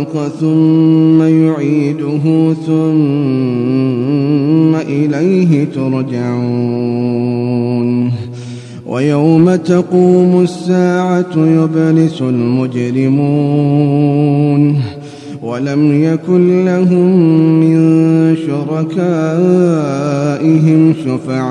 الخلق ثم يعيده ثم إليه ترجعون. ويوم تقوم الساعة يبلس المجرمون. ولم يكن لهم من شركائهم شفعاء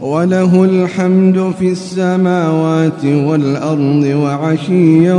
وله الحمد في السماوات والأرض وعشيا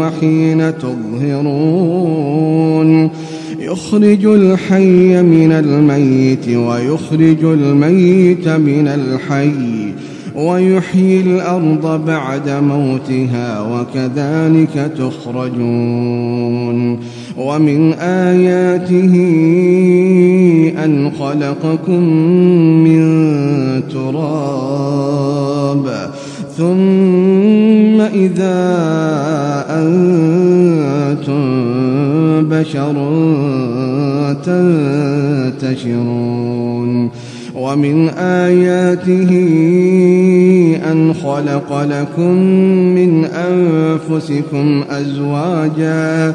وحين تظهرون. يخرج الحي من الميت ويخرج الميت من الحي. ويحيي الأرض بعد موتها وكذلك تخرجون. ومن آياته أن خلقكم من تراب. ثم إذا أنتم بشر تنتشرون. ومن آياته أن خلق لكم من أنفسكم أزواجا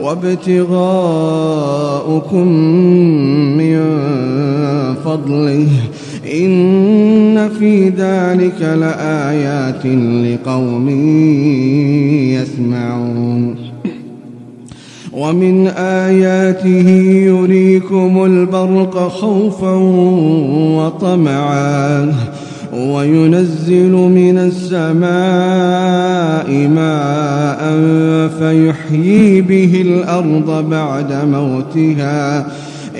وابتغاؤكم من فضله. إن في ذلك لآيات لقوم يسمعون. ومن آياته يريكم البرق خوفا وطمعا. وينزل من السماء ماء فيحيي به الأرض بعد موتها.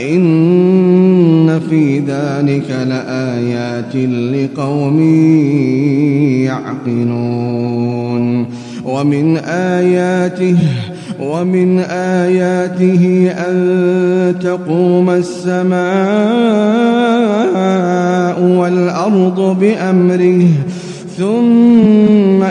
إن في ذلك لآيات لقوم يعقلون. ومن آياته ومن آياته أن تقوم السماء والأرض بأمره ثم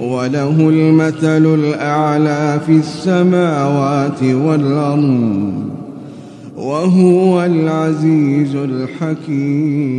وله المثل الأعلى في السماوات والأرض وهو العزيز الحكيم.